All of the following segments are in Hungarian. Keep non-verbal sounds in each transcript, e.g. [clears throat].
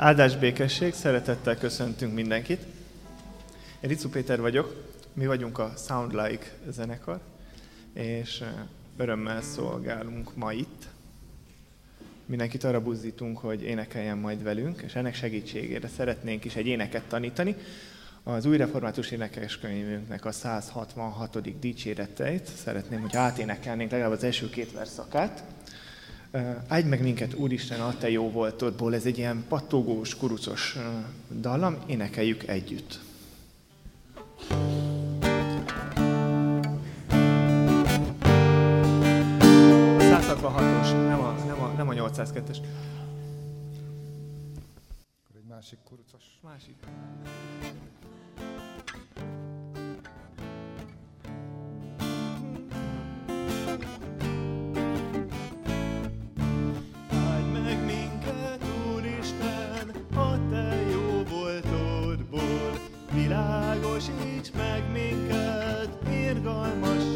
Áldás békesség, szeretettel köszöntünk mindenkit. Én Ricu Péter vagyok, mi vagyunk a Sound Like zenekar, és örömmel szolgálunk ma itt. Mindenkit arra buzdítunk, hogy énekeljen majd velünk, és ennek segítségére szeretnénk is egy éneket tanítani. Az új református énekeskönyvünknek a 166. dicséreteit szeretném, hogy áténekelnénk legalább az első két verszakát. Áldj meg minket, Úristen, a Te jó voltodból. Ez egy ilyen pattogós, kurucos dallam, énekeljük együtt. 166-os, nem a, nem a, nem a 802-es. Akkor egy másik kurucos. Másik. világosíts meg minket, irgalmas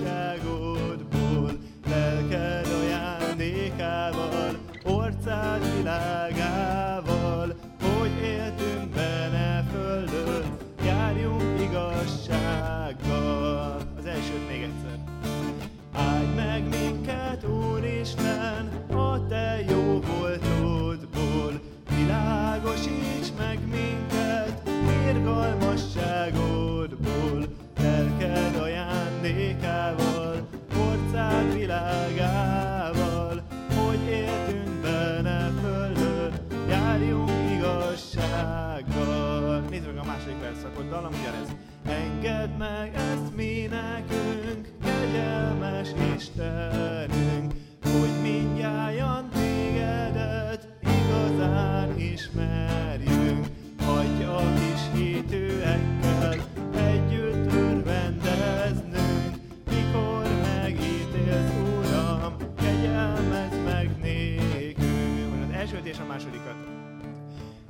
hogy dallam ugyanez. Engedd meg ezt mi nekünk, kegyelmes Istenünk, hogy mindjárt tégedet igazán ismerjünk. hagyj a kis hitűekkel együtt örvendeznünk, mikor megítélsz, Uram, kegyelmez meg nékünk. Az elsőt és a másodikat.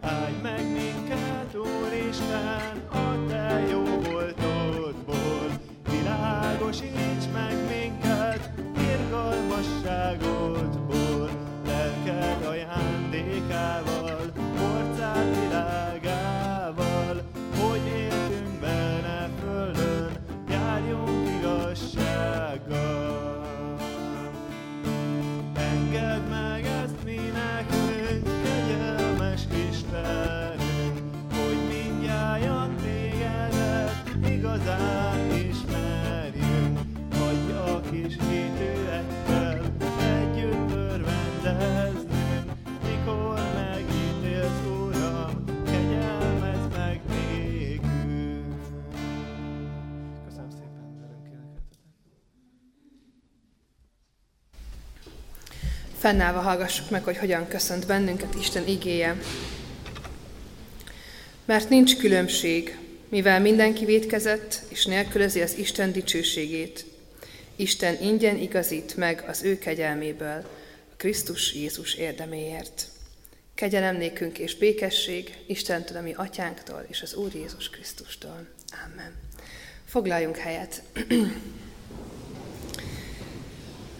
Áldj meg minket, Úristen, a Te jó voltodból, világosíts meg Fennállva hallgassuk meg, hogy hogyan köszönt bennünket Isten igéje. Mert nincs különbség, mivel mindenki védkezett, és nélkülözi az Isten dicsőségét. Isten ingyen igazít meg az ő kegyelméből, a Krisztus Jézus érdeméért. Kegyelem nékünk és békesség Istentől, ami atyánktól és az Úr Jézus Krisztustól. Amen. Foglaljunk helyet. [clears throat]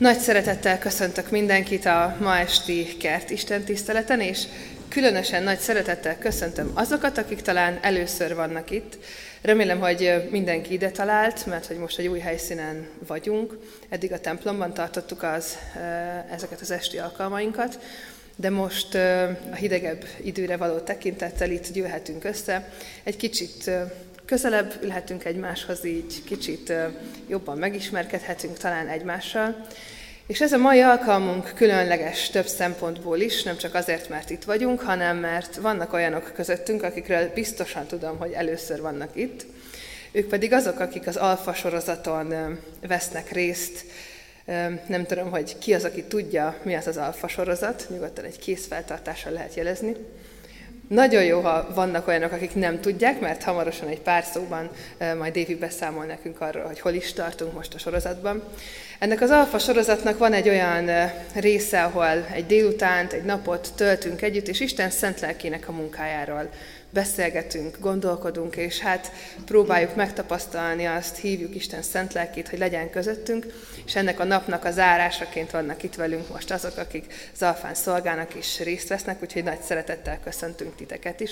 Nagy szeretettel köszöntök mindenkit a ma esti kert Isten tiszteleten, és különösen nagy szeretettel köszöntöm azokat, akik talán először vannak itt. Remélem, hogy mindenki ide talált, mert hogy most egy új helyszínen vagyunk. Eddig a templomban tartottuk az, ezeket az esti alkalmainkat, de most a hidegebb időre való tekintettel itt gyűlhetünk össze. Egy kicsit közelebb ülhetünk egymáshoz, így kicsit jobban megismerkedhetünk talán egymással. És ez a mai alkalmunk különleges több szempontból is, nem csak azért, mert itt vagyunk, hanem mert vannak olyanok közöttünk, akikről biztosan tudom, hogy először vannak itt. Ők pedig azok, akik az Alfa sorozaton vesznek részt. Nem tudom, hogy ki az, aki tudja, mi az az Alfa sorozat, nyugodtan egy készfeltartással lehet jelezni. Nagyon jó, ha vannak olyanok, akik nem tudják, mert hamarosan egy pár szóban majd Dévi beszámol nekünk arról, hogy hol is tartunk most a sorozatban. Ennek az alfa sorozatnak van egy olyan része, ahol egy délutánt, egy napot töltünk együtt, és Isten szent lelkének a munkájáról beszélgetünk, gondolkodunk, és hát próbáljuk megtapasztalni azt, hívjuk Isten szent lelkét, hogy legyen közöttünk, és ennek a napnak a zárásaként vannak itt velünk most azok, akik Zalfán szolgálnak és részt vesznek, úgyhogy nagy szeretettel köszöntünk titeket is.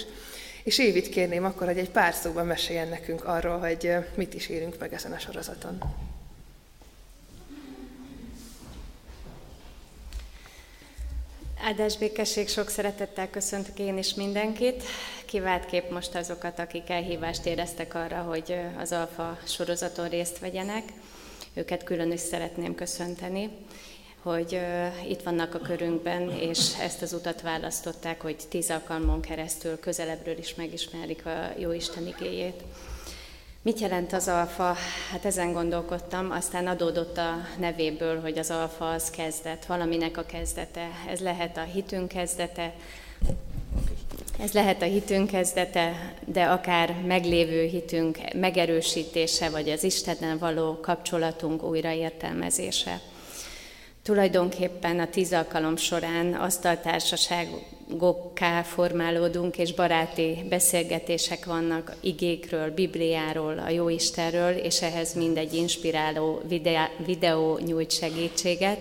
És Évit kérném akkor, hogy egy pár szóban meséljen nekünk arról, hogy mit is érünk meg ezen a sorozaton. Áldás békesség, sok szeretettel köszöntök én is mindenkit. Kivált most azokat, akik elhívást éreztek arra, hogy az Alfa sorozaton részt vegyenek. Őket külön is szeretném köszönteni, hogy itt vannak a körünkben, és ezt az utat választották, hogy tíz alkalmon keresztül közelebbről is megismerik a Jóisten igéjét. Mit jelent az alfa? Hát ezen gondolkodtam, aztán adódott a nevéből, hogy az alfa az kezdet, valaminek a kezdete. Ez lehet a hitünk kezdete, ez lehet a hitünk kezdete, de akár meglévő hitünk megerősítése, vagy az Istennel való kapcsolatunk újraértelmezése. Tulajdonképpen a tíz alkalom során asztaltársaságokká formálódunk, és baráti beszélgetések vannak igékről, Bibliáról, a Jóistenről, és ehhez mindegy inspiráló videó nyújt segítséget.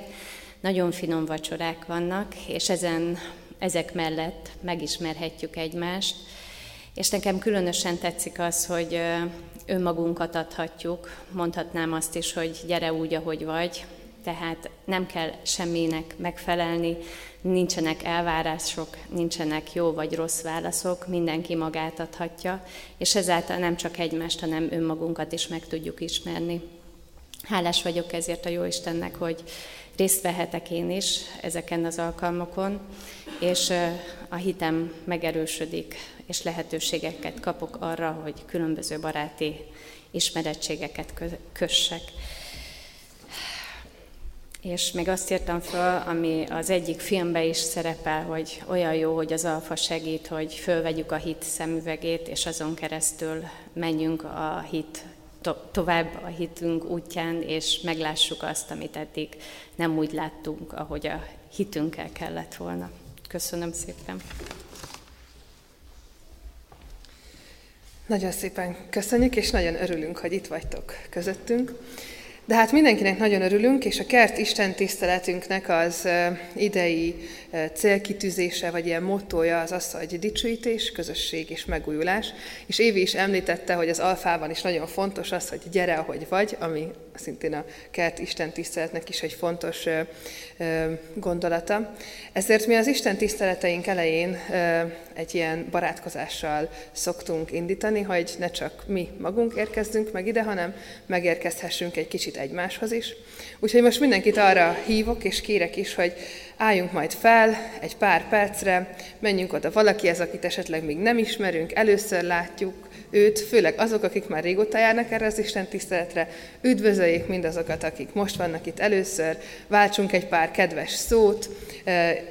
Nagyon finom vacsorák vannak, és ezen, ezek mellett megismerhetjük egymást. És nekem különösen tetszik az, hogy önmagunkat adhatjuk, mondhatnám azt is, hogy gyere úgy, ahogy vagy, tehát nem kell semminek megfelelni, nincsenek elvárások, nincsenek jó vagy rossz válaszok, mindenki magát adhatja, és ezáltal nem csak egymást, hanem önmagunkat is meg tudjuk ismerni. Hálás vagyok ezért a Jóistennek, hogy részt vehetek én is ezeken az alkalmokon, és a hitem megerősödik, és lehetőségeket kapok arra, hogy különböző baráti ismerettségeket kössek. És még azt írtam fel, ami az egyik filmben is szerepel, hogy olyan jó, hogy az alfa segít, hogy fölvegyük a hit szemüvegét, és azon keresztül menjünk a hit to- tovább a hitünk útján, és meglássuk azt, amit eddig nem úgy láttunk, ahogy a hitünkkel kellett volna. Köszönöm szépen! Nagyon szépen köszönjük, és nagyon örülünk, hogy itt vagytok közöttünk. De hát mindenkinek nagyon örülünk, és a kert Isten tiszteletünknek az idei célkitűzése, vagy ilyen mottoja az az, hogy dicsőítés, közösség és megújulás. És Évi is említette, hogy az alfában is nagyon fontos az, hogy gyere, ahogy vagy, ami szintén a kert Isten tiszteletnek is egy fontos gondolata. Ezért mi az Isten tiszteleteink elején egy ilyen barátkozással szoktunk indítani, hogy ne csak mi magunk érkezzünk meg ide, hanem megérkezhessünk egy kicsit egymáshoz is. Úgyhogy most mindenkit arra hívok és kérek is, hogy álljunk majd fel egy pár percre, menjünk oda valakihez, akit esetleg még nem ismerünk, először látjuk, őt, főleg azok, akik már régóta járnak erre az Isten tiszteletre, üdvözöljék mindazokat, akik most vannak itt először, váltsunk egy pár kedves szót,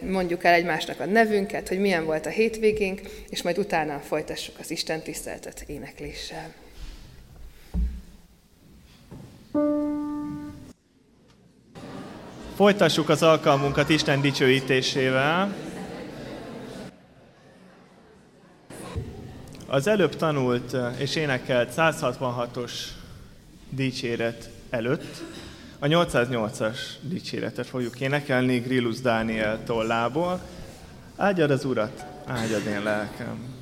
mondjuk el egymásnak a nevünket, hogy milyen volt a hétvégénk, és majd utána folytassuk az Isten tiszteletet énekléssel. Folytassuk az alkalmunkat Isten dicsőítésével. Az előbb tanult és énekelt 166-os dicséret előtt a 808-as dicséretet fogjuk énekelni Grillus Dániel tollából. Áldjad az Urat, áldjad én lelkem.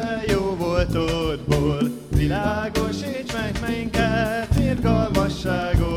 Te jó voltodból, világosíts meg minket irgalmasságodból,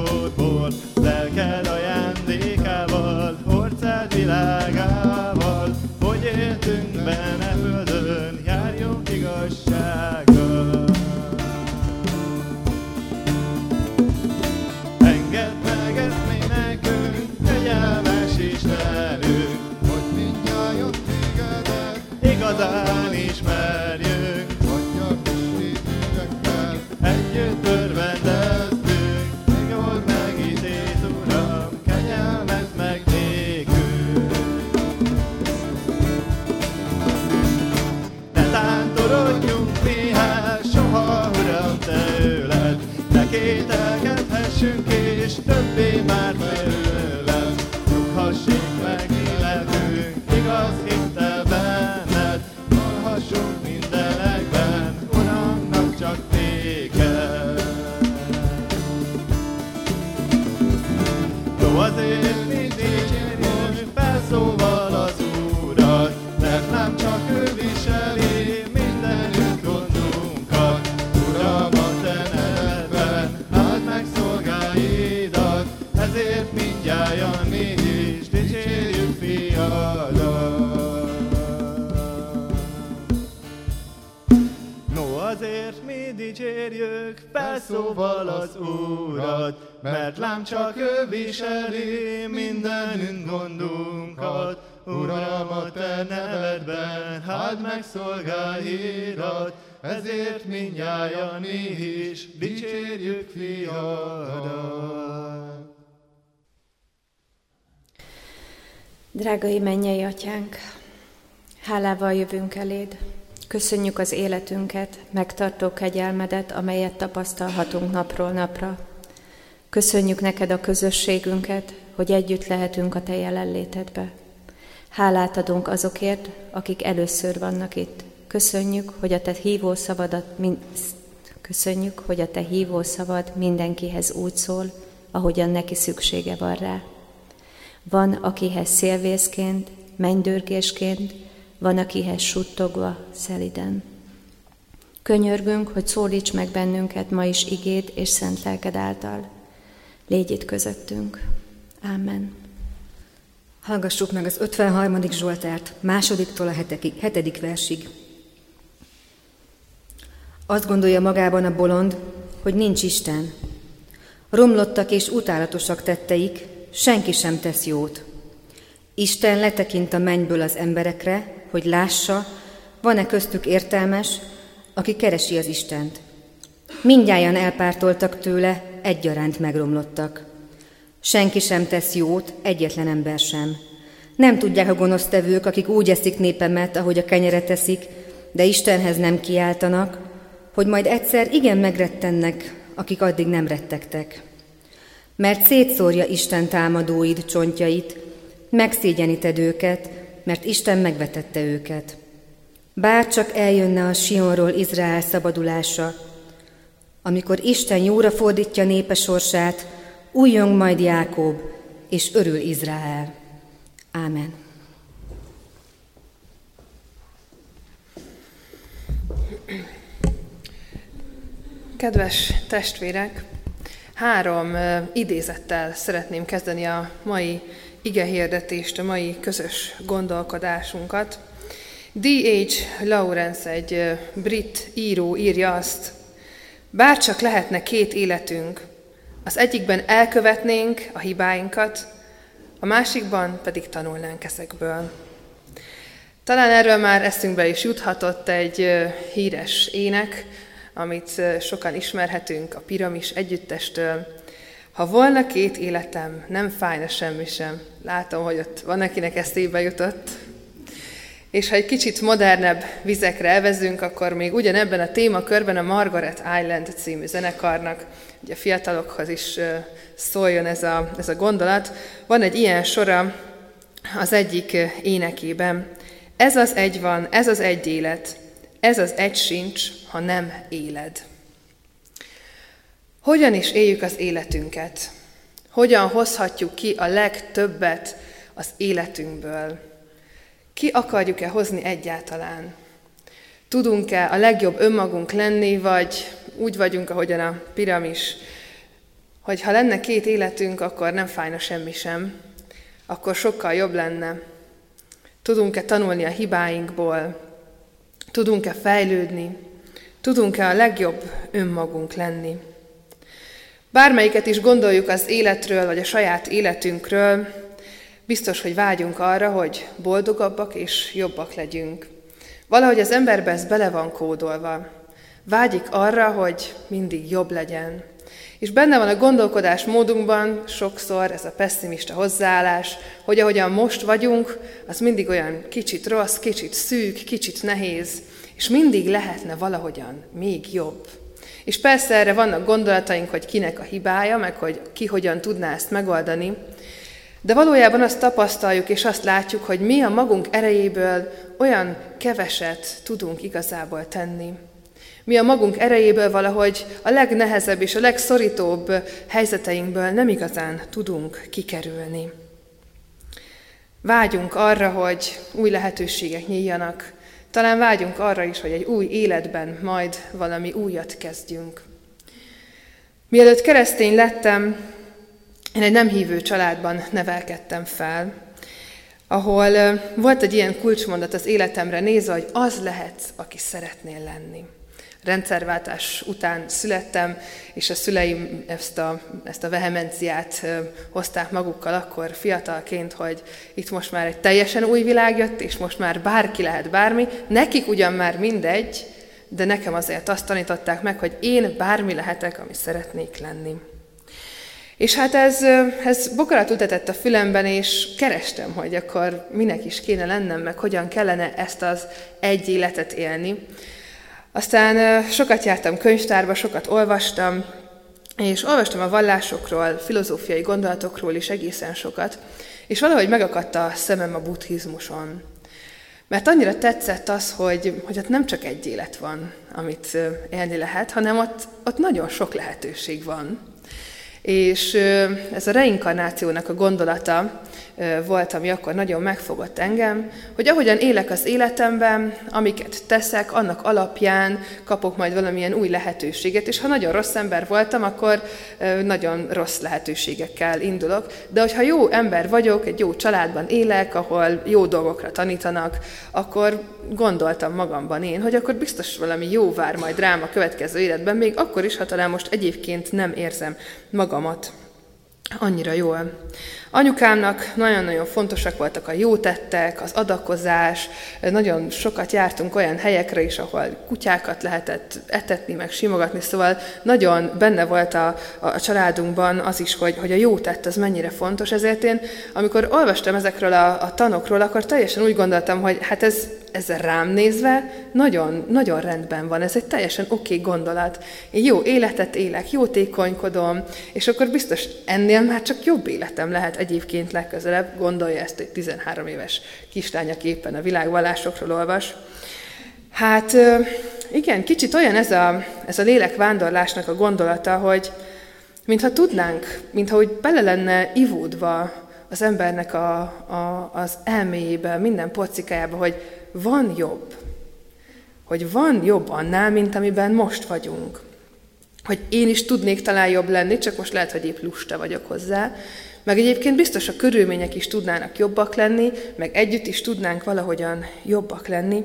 dicsérjük fiadat. Drágai mennyei atyánk, hálával jövünk eléd. Köszönjük az életünket, megtartó kegyelmedet, amelyet tapasztalhatunk napról napra. Köszönjük neked a közösségünket, hogy együtt lehetünk a te jelenlétedbe. Hálát adunk azokért, akik először vannak itt. Köszönjük, hogy a te hívó szavadat, köszönjük, hogy a te hívó szavad mindenkihez úgy szól, ahogyan neki szüksége van rá. Van, akihez szélvészként, mennydörgésként, van, akihez suttogva, szeliden. Könyörgünk, hogy szólíts meg bennünket ma is igéd és szent lelked által. Légy itt közöttünk. Amen. Hallgassuk meg az 53. Zsoltárt, másodiktól a hetekig, hetedik versig. Azt gondolja magában a bolond, hogy nincs Isten. Romlottak és utálatosak tetteik, senki sem tesz jót. Isten letekint a mennyből az emberekre, hogy lássa, van-e köztük értelmes, aki keresi az Istent. Mindjájan elpártoltak tőle, egyaránt megromlottak. Senki sem tesz jót, egyetlen ember sem. Nem tudják a gonosztevők, akik úgy eszik népemet, ahogy a kenyeret teszik, de Istenhez nem kiáltanak, hogy majd egyszer igen megrettennek, akik addig nem rettegtek. mert szétszórja Isten támadóid csontjait, megszégyeníted őket, mert Isten megvetette őket. Bár csak eljönne a Sionról Izrael szabadulása, amikor Isten jóra fordítja népe sorsát, újjong majd Jákob, és örül Izrael. Ámen. Kedves testvérek, három idézettel szeretném kezdeni a mai igehirdetést, a mai közös gondolkodásunkat. D.H. Lawrence, egy brit író írja azt, bár csak lehetne két életünk, az egyikben elkövetnénk a hibáinkat, a másikban pedig tanulnánk ezekből. Talán erről már eszünkbe is juthatott egy híres ének, amit sokan ismerhetünk a Piramis együttestől. Ha volna két életem, nem fájna semmi sem. Látom, hogy ott van, akinek eszébe jutott. És ha egy kicsit modernebb vizekre elvezünk, akkor még ugyanebben a témakörben a Margaret Island című zenekarnak, ugye a fiatalokhoz is szóljon ez a, ez a gondolat, van egy ilyen sora az egyik énekében. Ez az egy van, ez az egy élet, ez az egy sincs, ha nem éled. Hogyan is éljük az életünket? Hogyan hozhatjuk ki a legtöbbet az életünkből? Ki akarjuk-e hozni egyáltalán? Tudunk-e a legjobb önmagunk lenni, vagy úgy vagyunk, ahogyan a piramis, hogy ha lenne két életünk, akkor nem fájna semmi sem, akkor sokkal jobb lenne. Tudunk-e tanulni a hibáinkból, Tudunk-e fejlődni? Tudunk-e a legjobb önmagunk lenni? Bármelyiket is gondoljuk az életről, vagy a saját életünkről, biztos, hogy vágyunk arra, hogy boldogabbak és jobbak legyünk. Valahogy az emberbe ez bele van kódolva. Vágyik arra, hogy mindig jobb legyen. És benne van a gondolkodás módunkban sokszor ez a pessimista hozzáállás, hogy ahogyan most vagyunk, az mindig olyan kicsit rossz, kicsit szűk, kicsit nehéz, és mindig lehetne valahogyan még jobb. És persze erre vannak gondolataink, hogy kinek a hibája, meg hogy ki hogyan tudná ezt megoldani, de valójában azt tapasztaljuk és azt látjuk, hogy mi a magunk erejéből olyan keveset tudunk igazából tenni. Mi a magunk erejéből valahogy a legnehezebb és a legszorítóbb helyzeteinkből nem igazán tudunk kikerülni. Vágyunk arra, hogy új lehetőségek nyíljanak. Talán vágyunk arra is, hogy egy új életben majd valami újat kezdjünk. Mielőtt keresztény lettem, én egy nem hívő családban nevelkedtem fel, ahol volt egy ilyen kulcsmondat az életemre nézve, hogy az lehetsz, aki szeretnél lenni rendszerváltás után születtem, és a szüleim ezt a, ezt a vehemenciát hozták magukkal akkor fiatalként, hogy itt most már egy teljesen új világ jött, és most már bárki lehet bármi. Nekik ugyan már mindegy, de nekem azért azt tanították meg, hogy én bármi lehetek, ami szeretnék lenni. És hát ez, ez bokarat ütetett a fülemben, és kerestem, hogy akkor minek is kéne lennem, meg hogyan kellene ezt az egy életet élni. Aztán sokat jártam könyvtárba, sokat olvastam, és olvastam a vallásokról, filozófiai gondolatokról is egészen sokat, és valahogy megakadt a szemem a buddhizmuson. Mert annyira tetszett az, hogy, hogy ott nem csak egy élet van, amit élni lehet, hanem ott, ott nagyon sok lehetőség van. És ez a reinkarnációnak a gondolata volt, ami akkor nagyon megfogott engem, hogy ahogyan élek az életemben, amiket teszek, annak alapján kapok majd valamilyen új lehetőséget, és ha nagyon rossz ember voltam, akkor nagyon rossz lehetőségekkel indulok. De hogyha jó ember vagyok, egy jó családban élek, ahol jó dolgokra tanítanak, akkor gondoltam magamban én, hogy akkor biztos valami jó vár majd rám a következő életben, még akkor is, ha talán most egyébként nem érzem magamat annyira jól. Anyukámnak nagyon-nagyon fontosak voltak a jó tettek, az adakozás, nagyon sokat jártunk olyan helyekre is, ahol kutyákat lehetett etetni, meg simogatni, szóval nagyon benne volt a, a családunkban az is, hogy, hogy a jó tett az mennyire fontos, ezért én, amikor olvastam ezekről a, a tanokról, akkor teljesen úgy gondoltam, hogy hát ez ez rám nézve nagyon, nagyon rendben van, ez egy teljesen oké okay gondolat. Én jó életet élek, jótékonykodom, és akkor biztos ennél már csak jobb életem lehet egyébként legközelebb, gondolja ezt egy 13 éves kislány, aki a világvallásokról olvas. Hát igen, kicsit olyan ez a, ez a lélekvándorlásnak a gondolata, hogy mintha tudnánk, mintha úgy bele lenne ivódva az embernek a, a, az elméjébe, minden porcikájába, hogy van jobb. Hogy van jobb annál, mint amiben most vagyunk. Hogy én is tudnék talán jobb lenni, csak most lehet, hogy épp lusta vagyok hozzá. Meg egyébként biztos a körülmények is tudnának jobbak lenni, meg együtt is tudnánk valahogyan jobbak lenni.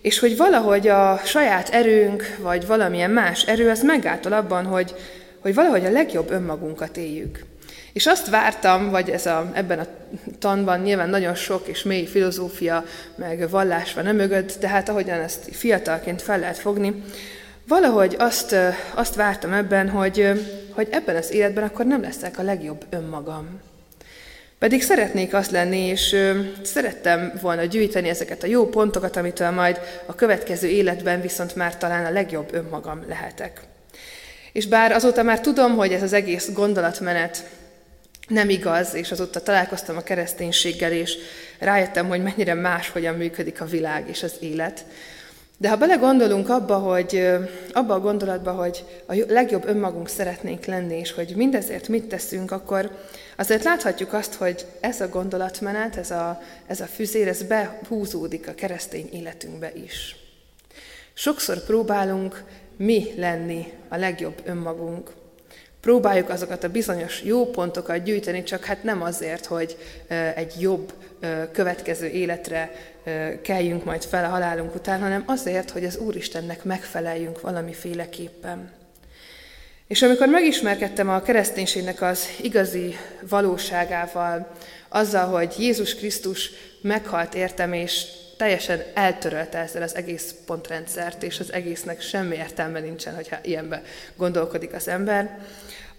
És hogy valahogy a saját erőnk, vagy valamilyen más erő, az megáltal abban, hogy, hogy valahogy a legjobb önmagunkat éljük. És azt vártam, vagy ez a, ebben a tanban nyilván nagyon sok és mély filozófia, meg vallás van mögött, de hát ahogyan ezt fiatalként fel lehet fogni, valahogy azt, azt vártam ebben, hogy, hogy ebben az életben akkor nem leszek a legjobb önmagam. Pedig szeretnék azt lenni, és szerettem volna gyűjteni ezeket a jó pontokat, amitől majd a következő életben viszont már talán a legjobb önmagam lehetek. És bár azóta már tudom, hogy ez az egész gondolatmenet nem igaz, és azóta találkoztam a kereszténységgel, és rájöttem, hogy mennyire más, hogyan működik a világ és az élet. De ha belegondolunk abba, hogy, abba a gondolatba, hogy a legjobb önmagunk szeretnénk lenni, és hogy mindezért mit teszünk, akkor azért láthatjuk azt, hogy ez a gondolatmenet, ez a, ez a füzér, ez behúzódik a keresztény életünkbe is. Sokszor próbálunk mi lenni a legjobb önmagunk. Próbáljuk azokat a bizonyos jó pontokat gyűjteni, csak hát nem azért, hogy egy jobb következő életre keljünk majd fel a halálunk után, hanem azért, hogy az Úristennek megfeleljünk valamiféleképpen. És amikor megismerkedtem a kereszténységnek az igazi valóságával, azzal, hogy Jézus Krisztus meghalt értem, és teljesen eltörölte ezzel az egész pontrendszert, és az egésznek semmi értelme nincsen, hogyha ilyenbe gondolkodik az ember,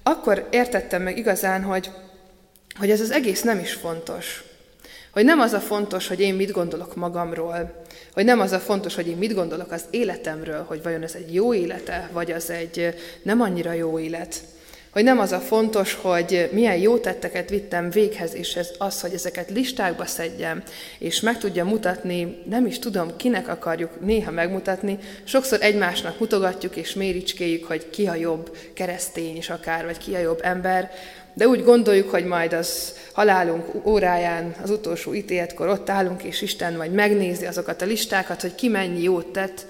akkor értettem meg igazán, hogy, hogy ez az egész nem is fontos. Hogy nem az a fontos, hogy én mit gondolok magamról, hogy nem az a fontos, hogy én mit gondolok az életemről, hogy vajon ez egy jó élete, vagy az egy nem annyira jó élet, hogy nem az a fontos, hogy milyen jó tetteket vittem véghez, és ez az, hogy ezeket listákba szedjem, és meg tudja mutatni, nem is tudom, kinek akarjuk néha megmutatni, sokszor egymásnak mutogatjuk és méricskéjük, hogy ki a jobb keresztény is akár, vagy ki a jobb ember, de úgy gondoljuk, hogy majd az halálunk óráján, az utolsó ítéletkor ott állunk, és Isten majd megnézi azokat a listákat, hogy ki mennyi jót tett,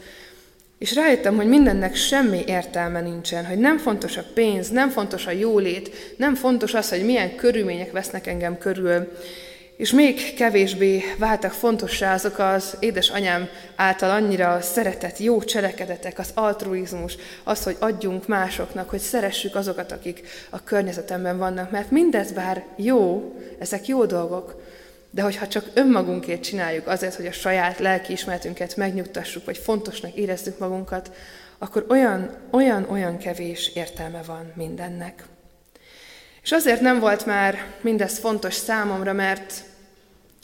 és rájöttem, hogy mindennek semmi értelme nincsen, hogy nem fontos a pénz, nem fontos a jólét, nem fontos az, hogy milyen körülmények vesznek engem körül, és még kevésbé váltak fontossá azok az édesanyám által annyira szeretett jó cselekedetek, az altruizmus, az, hogy adjunk másoknak, hogy szeressük azokat, akik a környezetemben vannak, mert mindez bár jó, ezek jó dolgok, de hogyha csak önmagunkért csináljuk azért, hogy a saját lelkiismeretünket megnyugtassuk, vagy fontosnak érezzük magunkat, akkor olyan, olyan, olyan kevés értelme van mindennek. És azért nem volt már mindez fontos számomra, mert,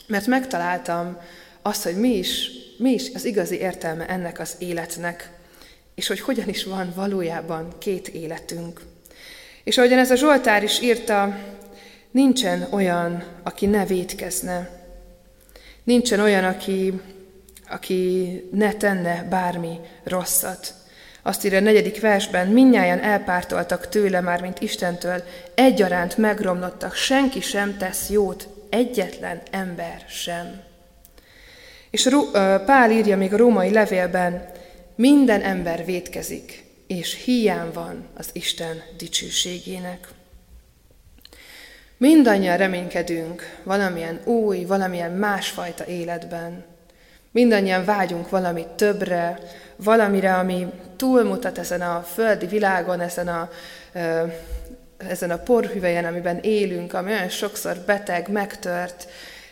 mert megtaláltam azt, hogy mi is, mi is az igazi értelme ennek az életnek, és hogy hogyan is van valójában két életünk. És ahogyan ez a Zsoltár is írta, Nincsen olyan, aki ne védkezne. Nincsen olyan, aki, aki ne tenne bármi rosszat. Azt írja a negyedik versben, minnyáján elpártoltak tőle már, mint Istentől, egyaránt megromlottak, senki sem tesz jót, egyetlen ember sem. És Pál írja még a római levélben, minden ember védkezik, és hiány van az Isten dicsőségének. Mindannyian reménykedünk valamilyen új, valamilyen másfajta életben. Mindannyian vágyunk valami többre, valamire, ami túlmutat ezen a földi világon, ezen a, ezen a porhüvelyen, amiben élünk, ami olyan sokszor beteg, megtört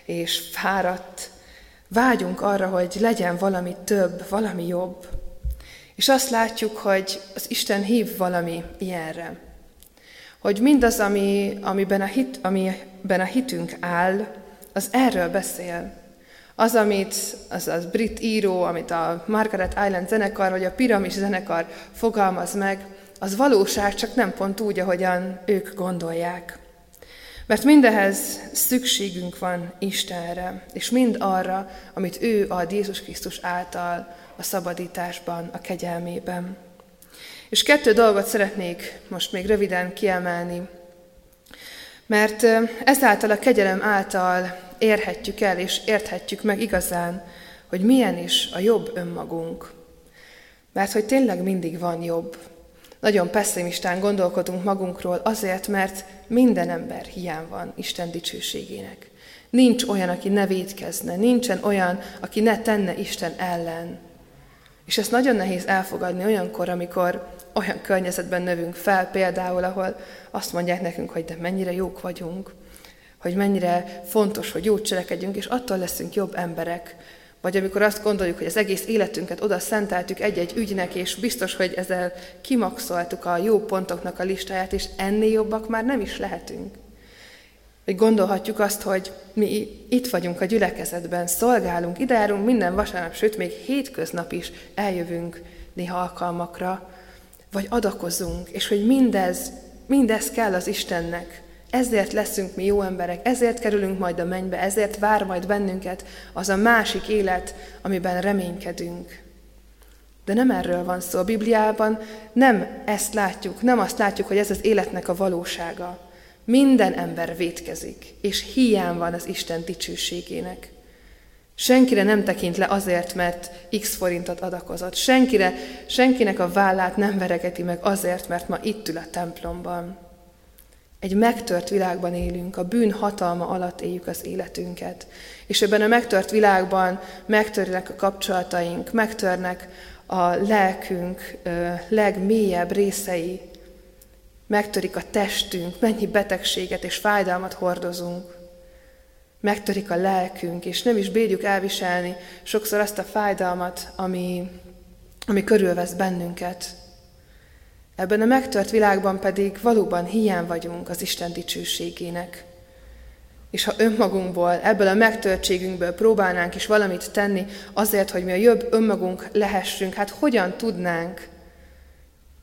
és fáradt. Vágyunk arra, hogy legyen valami több, valami jobb. És azt látjuk, hogy az Isten hív valami ilyenre hogy mindaz, ami, amiben, a hit, amiben a hitünk áll, az erről beszél. Az, amit az, az brit író, amit a Margaret Island zenekar, vagy a Piramis zenekar fogalmaz meg, az valóság, csak nem pont úgy, ahogyan ők gondolják. Mert mindehez szükségünk van Istenre, és mind arra, amit ő ad Jézus Krisztus által a szabadításban, a kegyelmében. És kettő dolgot szeretnék most még röviden kiemelni, mert ezáltal a kegyelem által érhetjük el és érthetjük meg igazán, hogy milyen is a jobb önmagunk. Mert hogy tényleg mindig van jobb. Nagyon pessimistán gondolkodunk magunkról azért, mert minden ember hiány van Isten dicsőségének. Nincs olyan, aki ne védkezne, nincsen olyan, aki ne tenne Isten ellen. És ezt nagyon nehéz elfogadni olyankor, amikor olyan környezetben növünk fel, például, ahol azt mondják nekünk, hogy de mennyire jók vagyunk, hogy mennyire fontos, hogy jót cselekedjünk, és attól leszünk jobb emberek. Vagy amikor azt gondoljuk, hogy az egész életünket oda szenteltük egy-egy ügynek, és biztos, hogy ezzel kimaxoltuk a jó pontoknak a listáját, és ennél jobbak már nem is lehetünk. Vagy gondolhatjuk azt, hogy mi itt vagyunk a gyülekezetben, szolgálunk, ide járunk minden vasárnap, sőt, még hétköznap is eljövünk néha alkalmakra, vagy adakozunk, és hogy mindez, mindez kell az Istennek. Ezért leszünk mi jó emberek, ezért kerülünk majd a mennybe, ezért vár majd bennünket az a másik élet, amiben reménykedünk. De nem erről van szó. A Bibliában nem ezt látjuk, nem azt látjuk, hogy ez az életnek a valósága. Minden ember vétkezik, és hiány van az Isten dicsőségének. Senkire nem tekint le azért, mert x forintot adakozott. Senkire, senkinek a vállát nem veregeti meg azért, mert ma itt ül a templomban. Egy megtört világban élünk, a bűn hatalma alatt éljük az életünket. És ebben a megtört világban megtörnek a kapcsolataink, megtörnek a lelkünk legmélyebb részei, megtörik a testünk, mennyi betegséget és fájdalmat hordozunk. Megtörik a lelkünk, és nem is bírjuk elviselni sokszor azt a fájdalmat, ami, ami körülvesz bennünket. Ebben a megtört világban pedig valóban hiány vagyunk az Isten dicsőségének. És ha önmagunkból, ebből a megtörtségünkből próbálnánk is valamit tenni azért, hogy mi a jobb önmagunk lehessünk, hát hogyan tudnánk?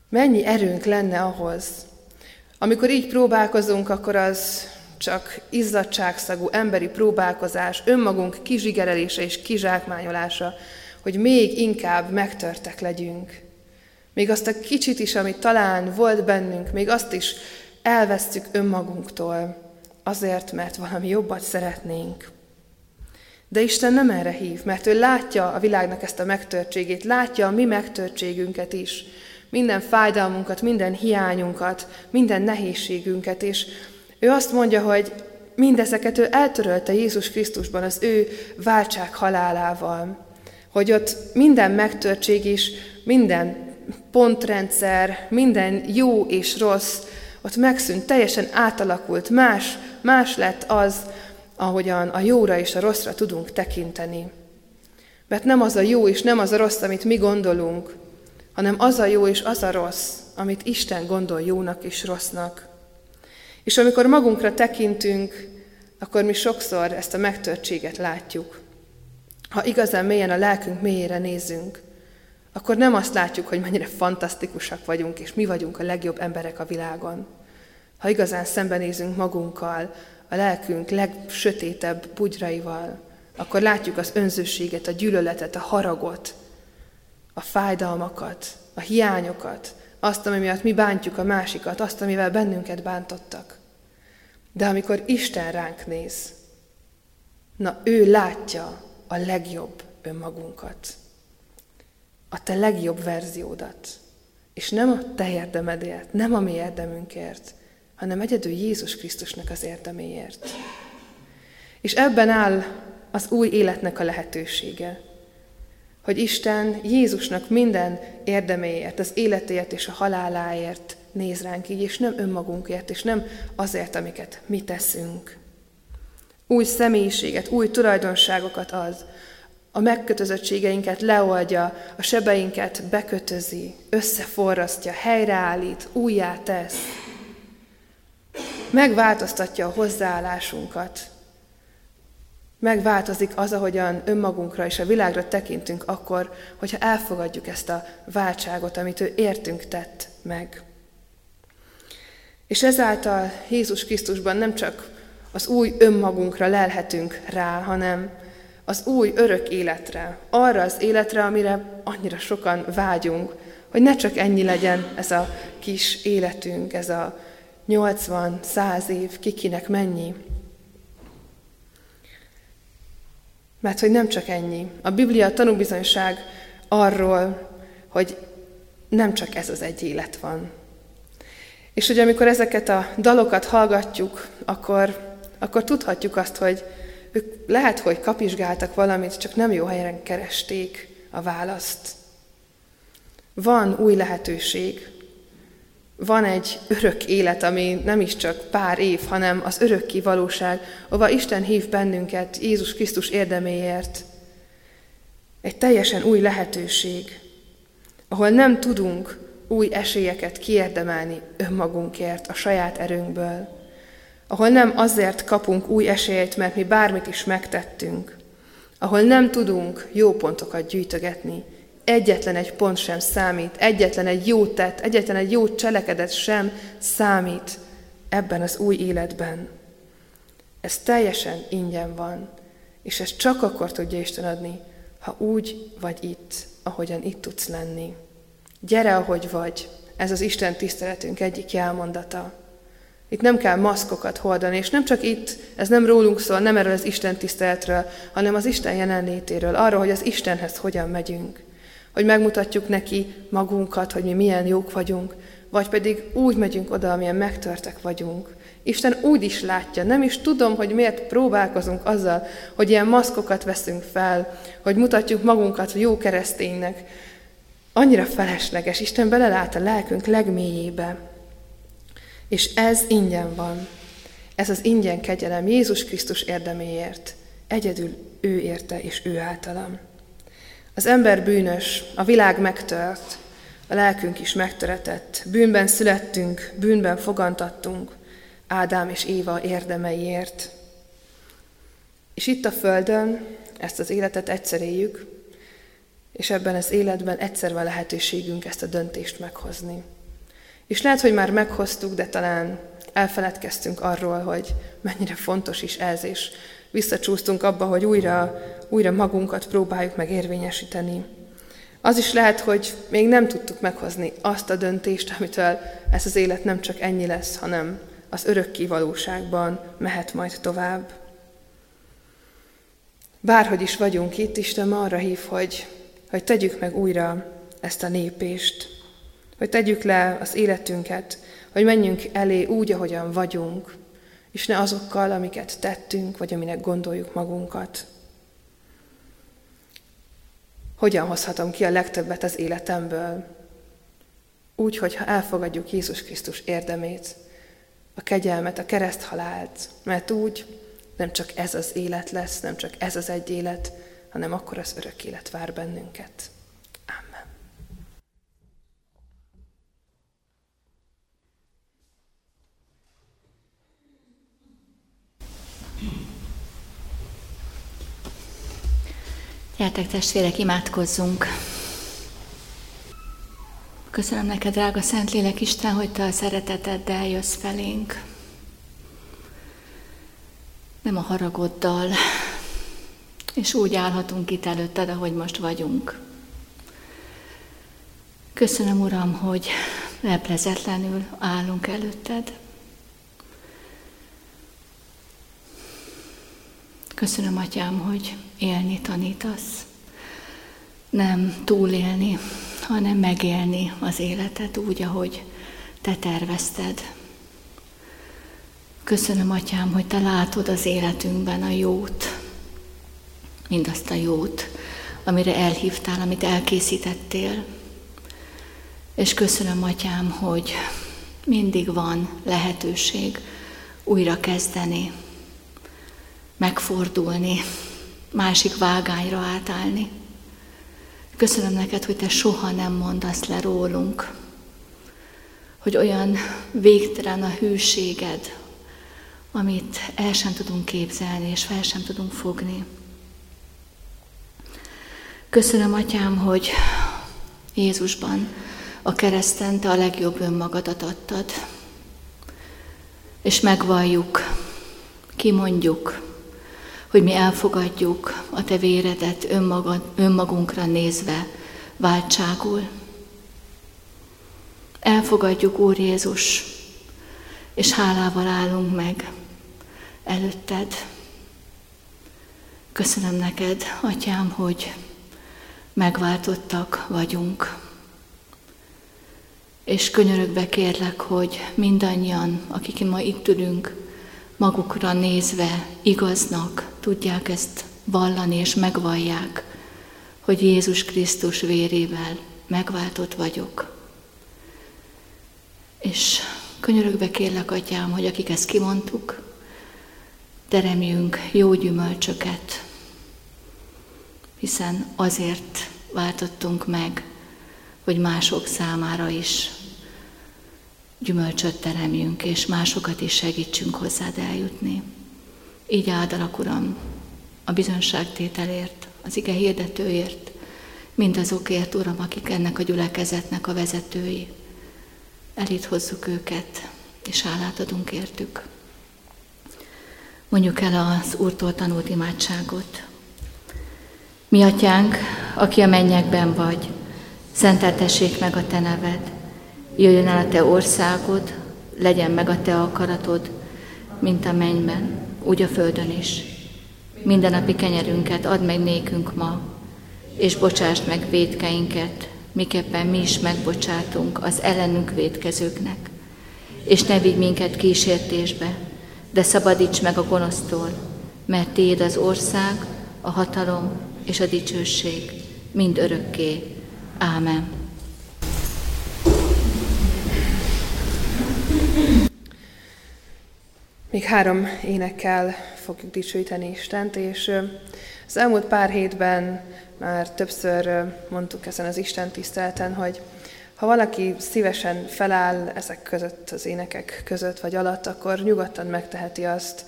Mennyi erőnk lenne ahhoz? Amikor így próbálkozunk, akkor az csak izzadságszagú emberi próbálkozás, önmagunk kizsigerelése és kizsákmányolása, hogy még inkább megtörtek legyünk. Még azt a kicsit is, amit talán volt bennünk, még azt is elvesztük önmagunktól, azért, mert valami jobbat szeretnénk. De Isten nem erre hív, mert ő látja a világnak ezt a megtörtségét, látja a mi megtörtségünket is, minden fájdalmunkat, minden hiányunkat, minden nehézségünket, és ő azt mondja, hogy mindezeket ő eltörölte Jézus Krisztusban az ő váltság halálával, hogy ott minden megtörtség is, minden pontrendszer, minden jó és rossz, ott megszűnt, teljesen átalakult, más, más lett az, ahogyan a jóra és a rosszra tudunk tekinteni. Mert nem az a jó és nem az a rossz, amit mi gondolunk, hanem az a jó és az a rossz, amit Isten gondol jónak és rossznak. És amikor magunkra tekintünk, akkor mi sokszor ezt a megtörtséget látjuk. Ha igazán mélyen a lelkünk mélyére nézünk, akkor nem azt látjuk, hogy mennyire fantasztikusak vagyunk, és mi vagyunk a legjobb emberek a világon. Ha igazán szembenézünk magunkkal, a lelkünk legsötétebb bugyraival, akkor látjuk az önzőséget, a gyűlöletet, a haragot, a fájdalmakat, a hiányokat, azt, ami miatt mi bántjuk a másikat, azt, amivel bennünket bántottak. De amikor Isten ránk néz, na ő látja a legjobb önmagunkat a te legjobb verziódat. És nem a te érdemedért, nem a mi érdemünkért, hanem egyedül Jézus Krisztusnak az érdeméért. És ebben áll az új életnek a lehetősége, hogy Isten Jézusnak minden érdeméért, az életéért és a haláláért néz ránk így, és nem önmagunkért, és nem azért, amiket mi teszünk. Új személyiséget, új tulajdonságokat az, a megkötözöttségeinket leoldja, a sebeinket bekötözi, összeforrasztja, helyreállít, újjá tesz. Megváltoztatja a hozzáállásunkat. Megváltozik az, ahogyan önmagunkra és a világra tekintünk akkor, hogyha elfogadjuk ezt a váltságot, amit ő értünk tett meg. És ezáltal Jézus Krisztusban nem csak az új önmagunkra lelhetünk rá, hanem az új örök életre, arra az életre, amire annyira sokan vágyunk, hogy ne csak ennyi legyen ez a kis életünk, ez a 80-100 év, kikinek mennyi. Mert hogy nem csak ennyi. A Biblia tanúbizonyság arról, hogy nem csak ez az egy élet van. És hogy amikor ezeket a dalokat hallgatjuk, akkor, akkor tudhatjuk azt, hogy ők lehet, hogy kapizsgáltak valamit, csak nem jó helyen keresték a választ. Van új lehetőség, van egy örök élet, ami nem is csak pár év, hanem az örökké valóság, ahova Isten hív bennünket Jézus Krisztus érdeméért. Egy teljesen új lehetőség, ahol nem tudunk új esélyeket kiérdemelni önmagunkért, a saját erőnkből, ahol nem azért kapunk új esélyt, mert mi bármit is megtettünk, ahol nem tudunk jó pontokat gyűjtögetni, egyetlen egy pont sem számít, egyetlen egy jó tett, egyetlen egy jó cselekedet sem számít ebben az új életben. Ez teljesen ingyen van, és ezt csak akkor tudja Isten adni, ha úgy vagy itt, ahogyan itt tudsz lenni. Gyere, ahogy vagy, ez az Isten tiszteletünk egyik jelmondata. Itt nem kell maszkokat hordani, és nem csak itt, ez nem rólunk szól, nem erről az Isten tiszteletről, hanem az Isten jelenlétéről, arról, hogy az Istenhez hogyan megyünk. Hogy megmutatjuk neki magunkat, hogy mi milyen jók vagyunk, vagy pedig úgy megyünk oda, amilyen megtörtek vagyunk. Isten úgy is látja, nem is tudom, hogy miért próbálkozunk azzal, hogy ilyen maszkokat veszünk fel, hogy mutatjuk magunkat jó kereszténynek. Annyira felesleges, Isten belelát a lelkünk legmélyébe. És ez ingyen van. Ez az ingyen kegyelem Jézus Krisztus érdeméért. Egyedül ő érte és ő általam. Az ember bűnös, a világ megtört, a lelkünk is megtöretett. Bűnben születtünk, bűnben fogantattunk, Ádám és Éva érdemeiért. És itt a Földön ezt az életet egyszer éljük, és ebben az életben egyszer van lehetőségünk ezt a döntést meghozni. És lehet, hogy már meghoztuk, de talán elfeledkeztünk arról, hogy mennyire fontos is ez, és visszacsúsztunk abba, hogy újra, újra magunkat próbáljuk meg érvényesíteni. Az is lehet, hogy még nem tudtuk meghozni azt a döntést, amitől ez az élet nem csak ennyi lesz, hanem az örök valóságban mehet majd tovább. Bárhogy is vagyunk itt, Isten arra hív, hogy, hogy tegyük meg újra ezt a népést, hogy tegyük le az életünket, hogy menjünk elé úgy, ahogyan vagyunk, és ne azokkal, amiket tettünk, vagy aminek gondoljuk magunkat. Hogyan hozhatom ki a legtöbbet az életemből? Úgy, hogyha elfogadjuk Jézus Krisztus érdemét, a kegyelmet, a kereszthalált, mert úgy nem csak ez az élet lesz, nem csak ez az egy élet, hanem akkor az örök élet vár bennünket. Gyertek testvérek, imádkozzunk! Köszönöm neked, drága Szentlélek Isten, hogy te a szereteteddel jössz felénk. Nem a haragoddal, és úgy állhatunk itt előtted, ahogy most vagyunk. Köszönöm, Uram, hogy leplezetlenül állunk előtted. Köszönöm, Atyám, hogy élni tanítasz. Nem túlélni, hanem megélni az életet úgy, ahogy Te tervezted. Köszönöm, Atyám, hogy Te látod az életünkben a jót, mindazt a jót, amire elhívtál, amit elkészítettél. És köszönöm, Atyám, hogy mindig van lehetőség újra kezdeni, megfordulni, másik vágányra átállni. Köszönöm neked, hogy te soha nem mondasz le rólunk, hogy olyan végtelen a hűséged, amit el sem tudunk képzelni, és fel sem tudunk fogni. Köszönöm, Atyám, hogy Jézusban, a kereszten Te a legjobb önmagadat adtad. És megvalljuk, kimondjuk, hogy mi elfogadjuk a Te véredet önmagad, önmagunkra nézve váltságul. Elfogadjuk, Úr Jézus, és hálával állunk meg előtted. Köszönöm neked, Atyám, hogy megváltottak vagyunk. És könyörögve kérlek, hogy mindannyian, akik ma itt ülünk, magukra nézve igaznak tudják ezt vallani és megvallják, hogy Jézus Krisztus vérével megváltott vagyok. És könyörögve kérlek, Atyám, hogy akik ezt kimondtuk, teremjünk jó gyümölcsöket, hiszen azért váltottunk meg, hogy mások számára is gyümölcsöt teremjünk, és másokat is segítsünk hozzád eljutni. Így áldalak, Uram, a bizonságtételért, az ige hirdetőért, mindazokért, Uram, akik ennek a gyülekezetnek a vezetői. Elít hozzuk őket, és hálát adunk értük. Mondjuk el az Úrtól tanult imádságot. Mi atyánk, aki a mennyekben vagy, szenteltessék meg a te neved, jöjjön el a te országod, legyen meg a te akaratod, mint a mennyben, úgy a földön is. Minden napi kenyerünket add meg nékünk ma, és bocsásd meg védkeinket, miképpen mi is megbocsátunk az ellenünk védkezőknek. És ne vigy minket kísértésbe, de szabadíts meg a gonosztól, mert Tiéd az ország, a hatalom és a dicsőség mind örökké. Ámen. Még három énekkel fogjuk dicsőíteni Istent, és az elmúlt pár hétben már többször mondtuk ezen az Isten tiszteleten, hogy ha valaki szívesen feláll ezek között, az énekek között vagy alatt, akkor nyugodtan megteheti azt.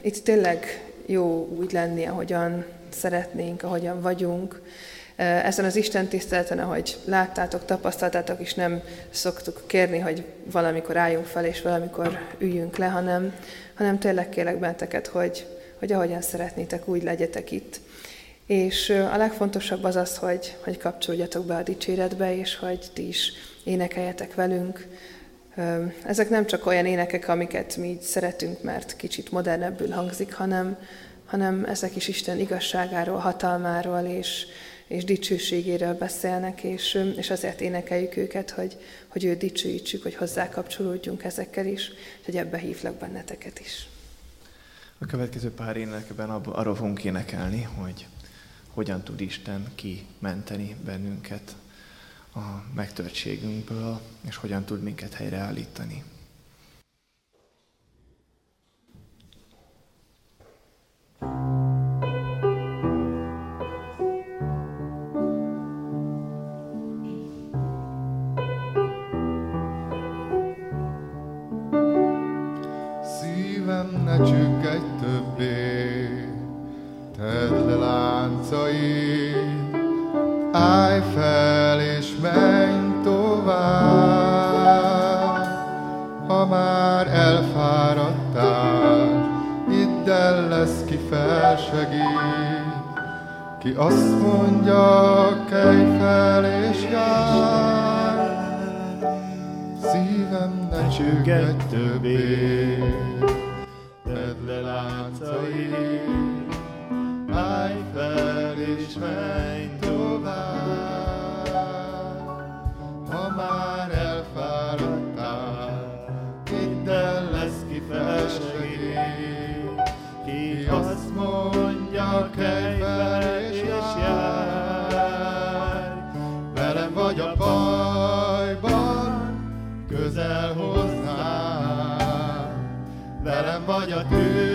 Itt tényleg jó úgy lenni, ahogyan szeretnénk, ahogyan vagyunk. Ezen az Isten tiszteleten, ahogy láttátok, tapasztaltátok, is nem szoktuk kérni, hogy valamikor álljunk fel, és valamikor üljünk le, hanem, hanem tényleg kérlek benteket, hogy, hogy ahogyan szeretnétek, úgy legyetek itt. És a legfontosabb az az, hogy, hogy kapcsoljatok be a dicséretbe, és hogy ti is énekeljetek velünk. Ezek nem csak olyan énekek, amiket mi így szeretünk, mert kicsit modernebbül hangzik, hanem, hanem ezek is Isten igazságáról, hatalmáról és, és dicsőségéről beszélnek, és, és azért énekeljük őket, hogy, hogy ő dicsőítsük, hogy hozzá kapcsolódjunk ezekkel is, hogy ebbe hívlak benneteket is. A következő pár énekben arról fogunk énekelni, hogy hogyan tud Isten kimenteni bennünket a megtörtségünkből, és hogyan tud minket helyreállítani. Szívem láncait, állj fel és menj tovább. Ha már elfáradtál, hidd el lesz ki felsegít, ki azt mondja, kelj fel és járj. Szívem ne csüggedj többé, tedd le fel és menj tovább. Ha már elfáradtál, ki azt mondja, kelj és járj. Velem vagy a bajban, közel hoznám, velem vagy a tűzben,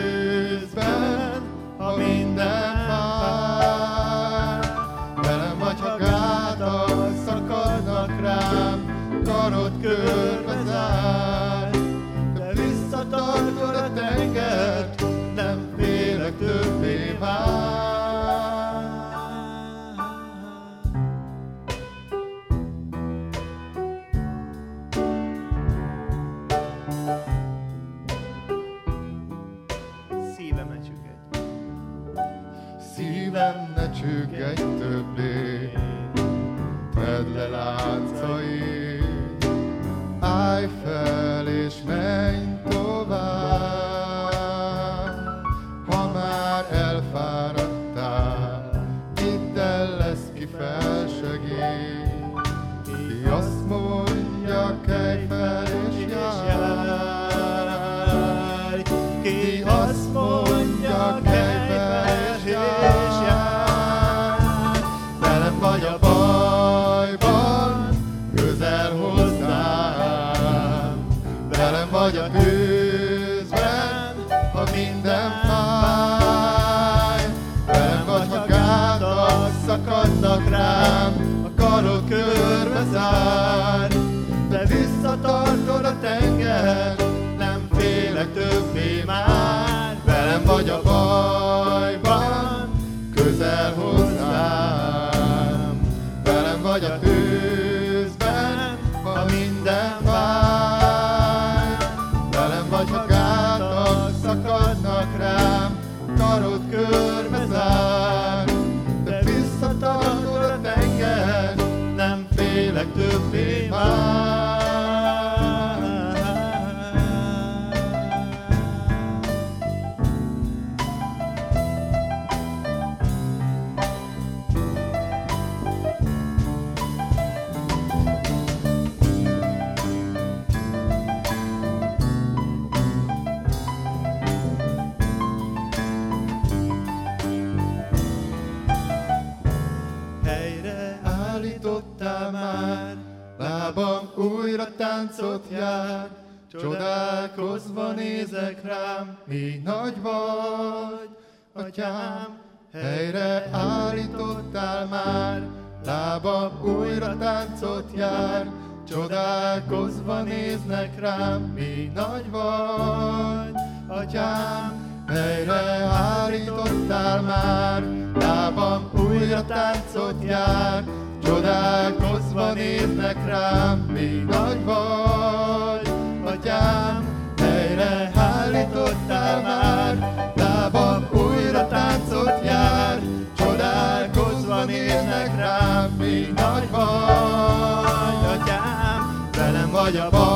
néznek rám, mi nagy vagy, atyám, melyre hárítottál már, lábam újra táncot jár, csodálkozva néznek rám, mi nagy vagy, atyám, melyre hárítottál már, lábam újra táncot jár, csodálkozva néznek rám, mi nagy vagy, atyám, velem vagy a baj.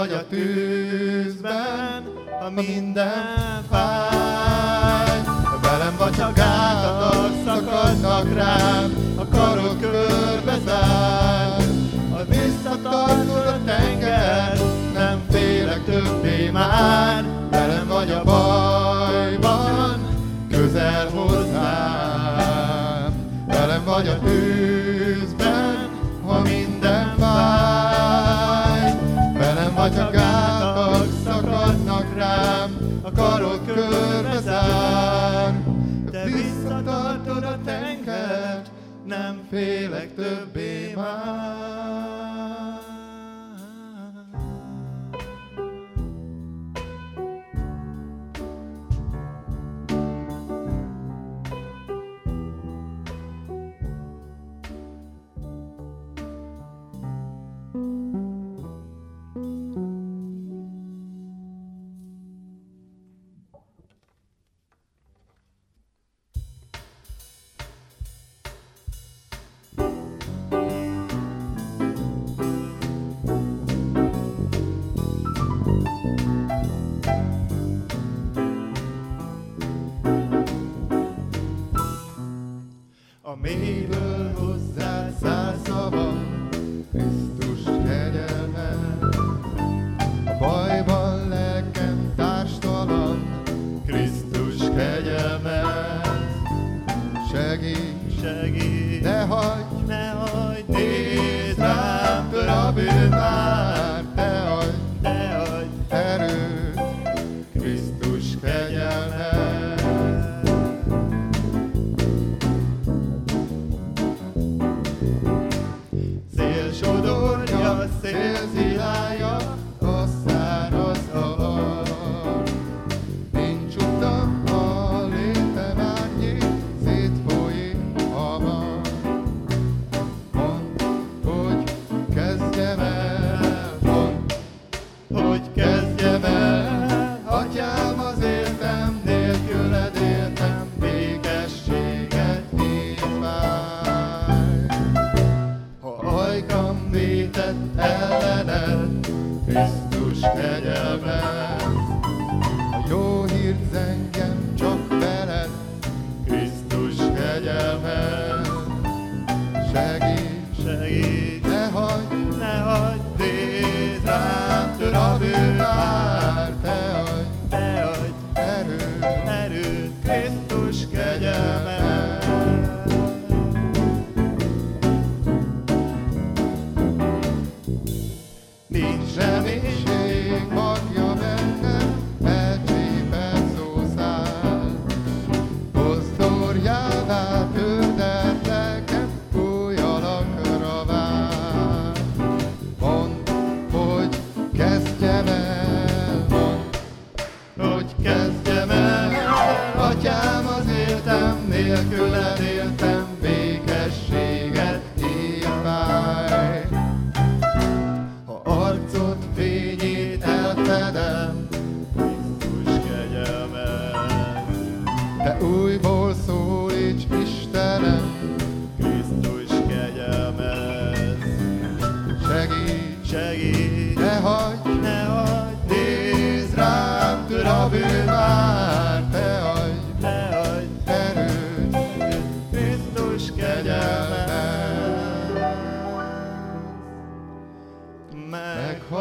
vagy a tűzben, ha minden fáj. Velem vagy, a gátak szakadnak rám, a karok körbe zár. A visszatartul a tenger, nem félek többé már.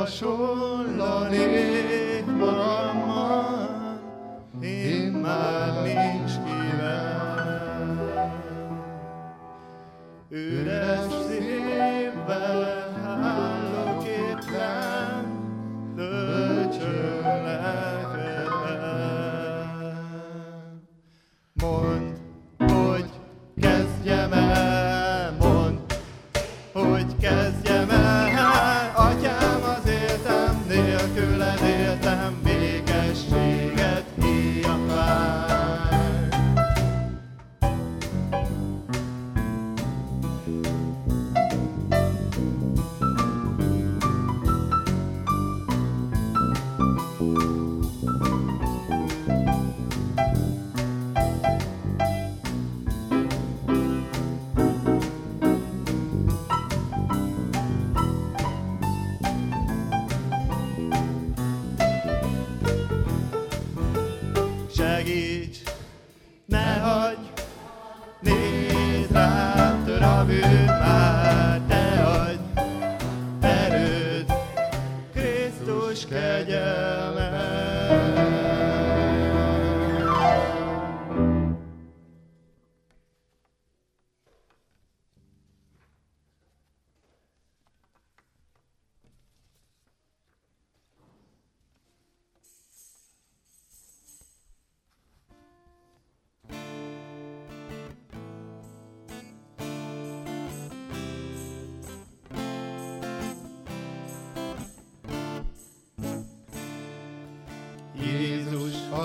hasonlanék magammal, én már nincs kivel. Üres szívvel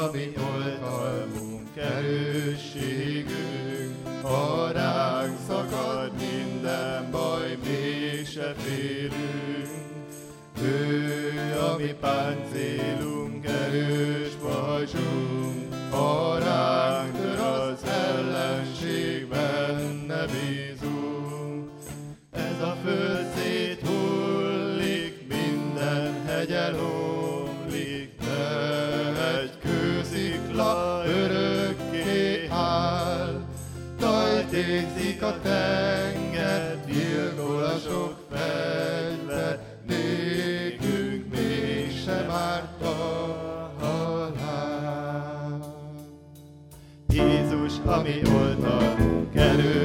a mi oltalmunk, erősségünk, ha ránk szakad minden baj, mi se félünk. Ő a mi páncélunk, mi oltad kerül.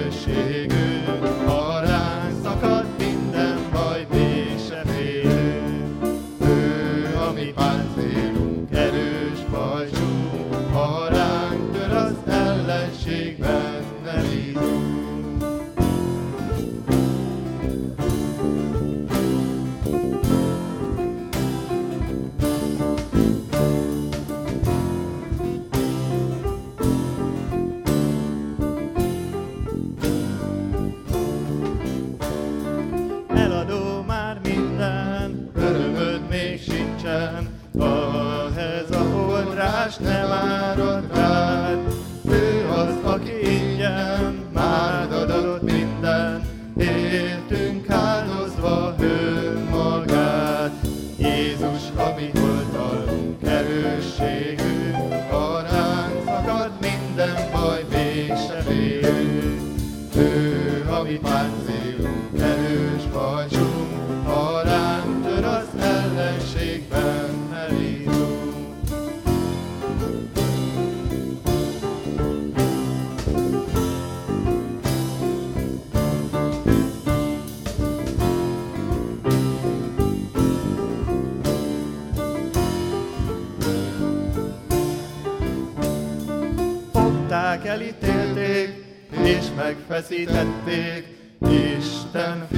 még se ő a mi páncélunk, erős vagy. Megfeszítették, Isten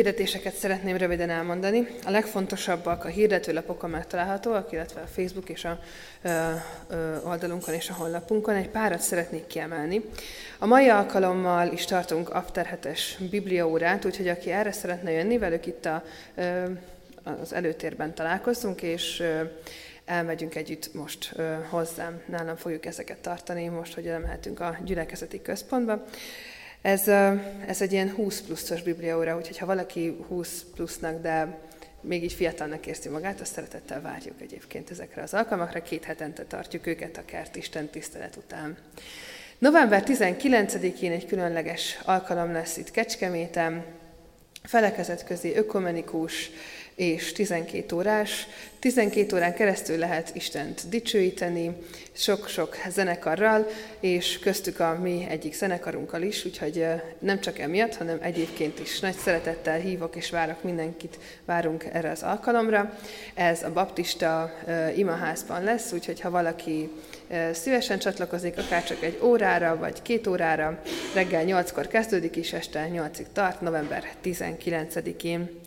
hirdetéseket szeretném röviden elmondani. A legfontosabbak a hirdetőlapokon megtalálhatóak, illetve a Facebook és a ö, ö, oldalunkon és a honlapunkon. Egy párat szeretnék kiemelni. A mai alkalommal is tartunk After 7-es bibliaórát, úgyhogy aki erre szeretne jönni, velük itt a, ö, az előtérben találkozunk, és ö, elmegyünk együtt most ö, hozzám. Nálam fogjuk ezeket tartani, most, hogy elmehetünk a gyülekezeti központba. Ez, ez egy ilyen 20 pluszos bibliaóra, úgyhogy ha valaki 20 plusznak, de még így fiatalnak érzi magát, azt szeretettel várjuk egyébként ezekre az alkalmakra. Két hetente tartjuk őket a kert Isten tisztelet után. November 19-én egy különleges alkalom lesz itt Kecskeméten, felekezetközi ökumenikus és 12 órás. 12 órán keresztül lehet Istent dicsőíteni, sok-sok zenekarral, és köztük a mi egyik zenekarunkkal is, úgyhogy nem csak emiatt, hanem egyébként is nagy szeretettel hívok és várok mindenkit, várunk erre az alkalomra. Ez a baptista imaházban lesz, úgyhogy ha valaki szívesen csatlakozik, akár csak egy órára vagy két órára, reggel 8-kor kezdődik és este 8-ig tart, november 19-én.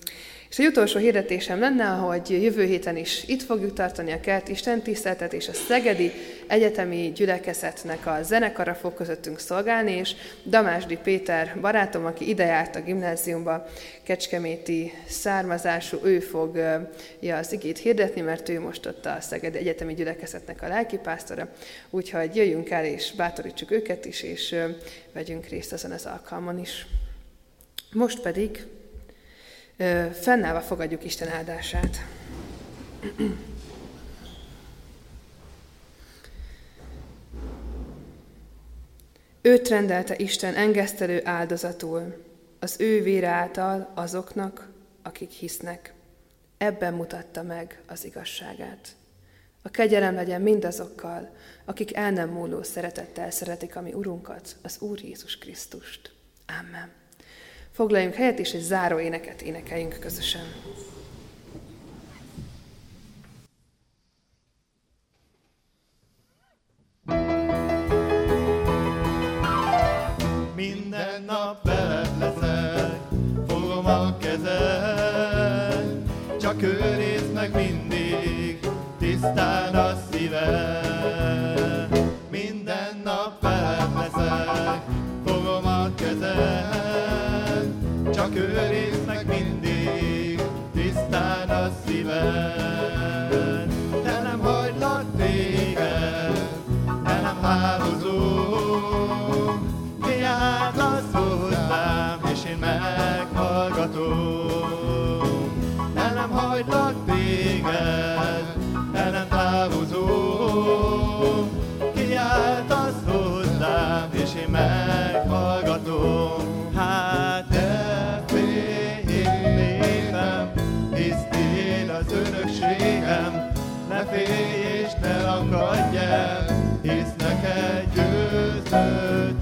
És egy utolsó hirdetésem lenne, hogy jövő héten is itt fogjuk tartani a kert Isten tiszteletet, és a Szegedi Egyetemi Gyülekezetnek a zenekara fog közöttünk szolgálni, és Damásdi Péter barátom, aki ide járt a gimnáziumba, kecskeméti származású, ő fogja az igét hirdetni, mert ő most ott a Szegedi Egyetemi Gyülekezetnek a lelkipásztora, úgyhogy jöjjünk el és bátorítsuk őket is, és vegyünk részt ezen az alkalmon is. Most pedig fennállva fogadjuk Isten áldását. Őt rendelte Isten engesztelő áldozatul, az ő vére által azoknak, akik hisznek. Ebben mutatta meg az igazságát. A kegyelem legyen mindazokkal, akik el nem múló szeretettel szeretik a mi Urunkat, az Úr Jézus Krisztust. Amen. Foglaljunk helyet, és egy záró éneket énekeljünk közösen. Minden nap veled leszek, fogom a kezed, csak őrizd meg mindig, tisztán a szíved. A szakadj el,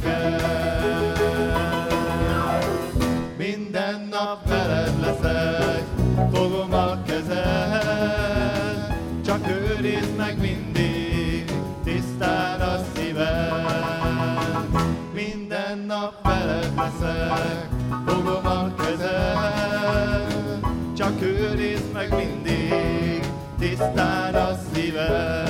kell. Minden nap veled leszek, fogom a kezed, csak őrizd meg mindig, tisztán a szíved. Minden nap veled leszek, fogom a kezed, csak őrizd meg mindig, tisztán a szíved.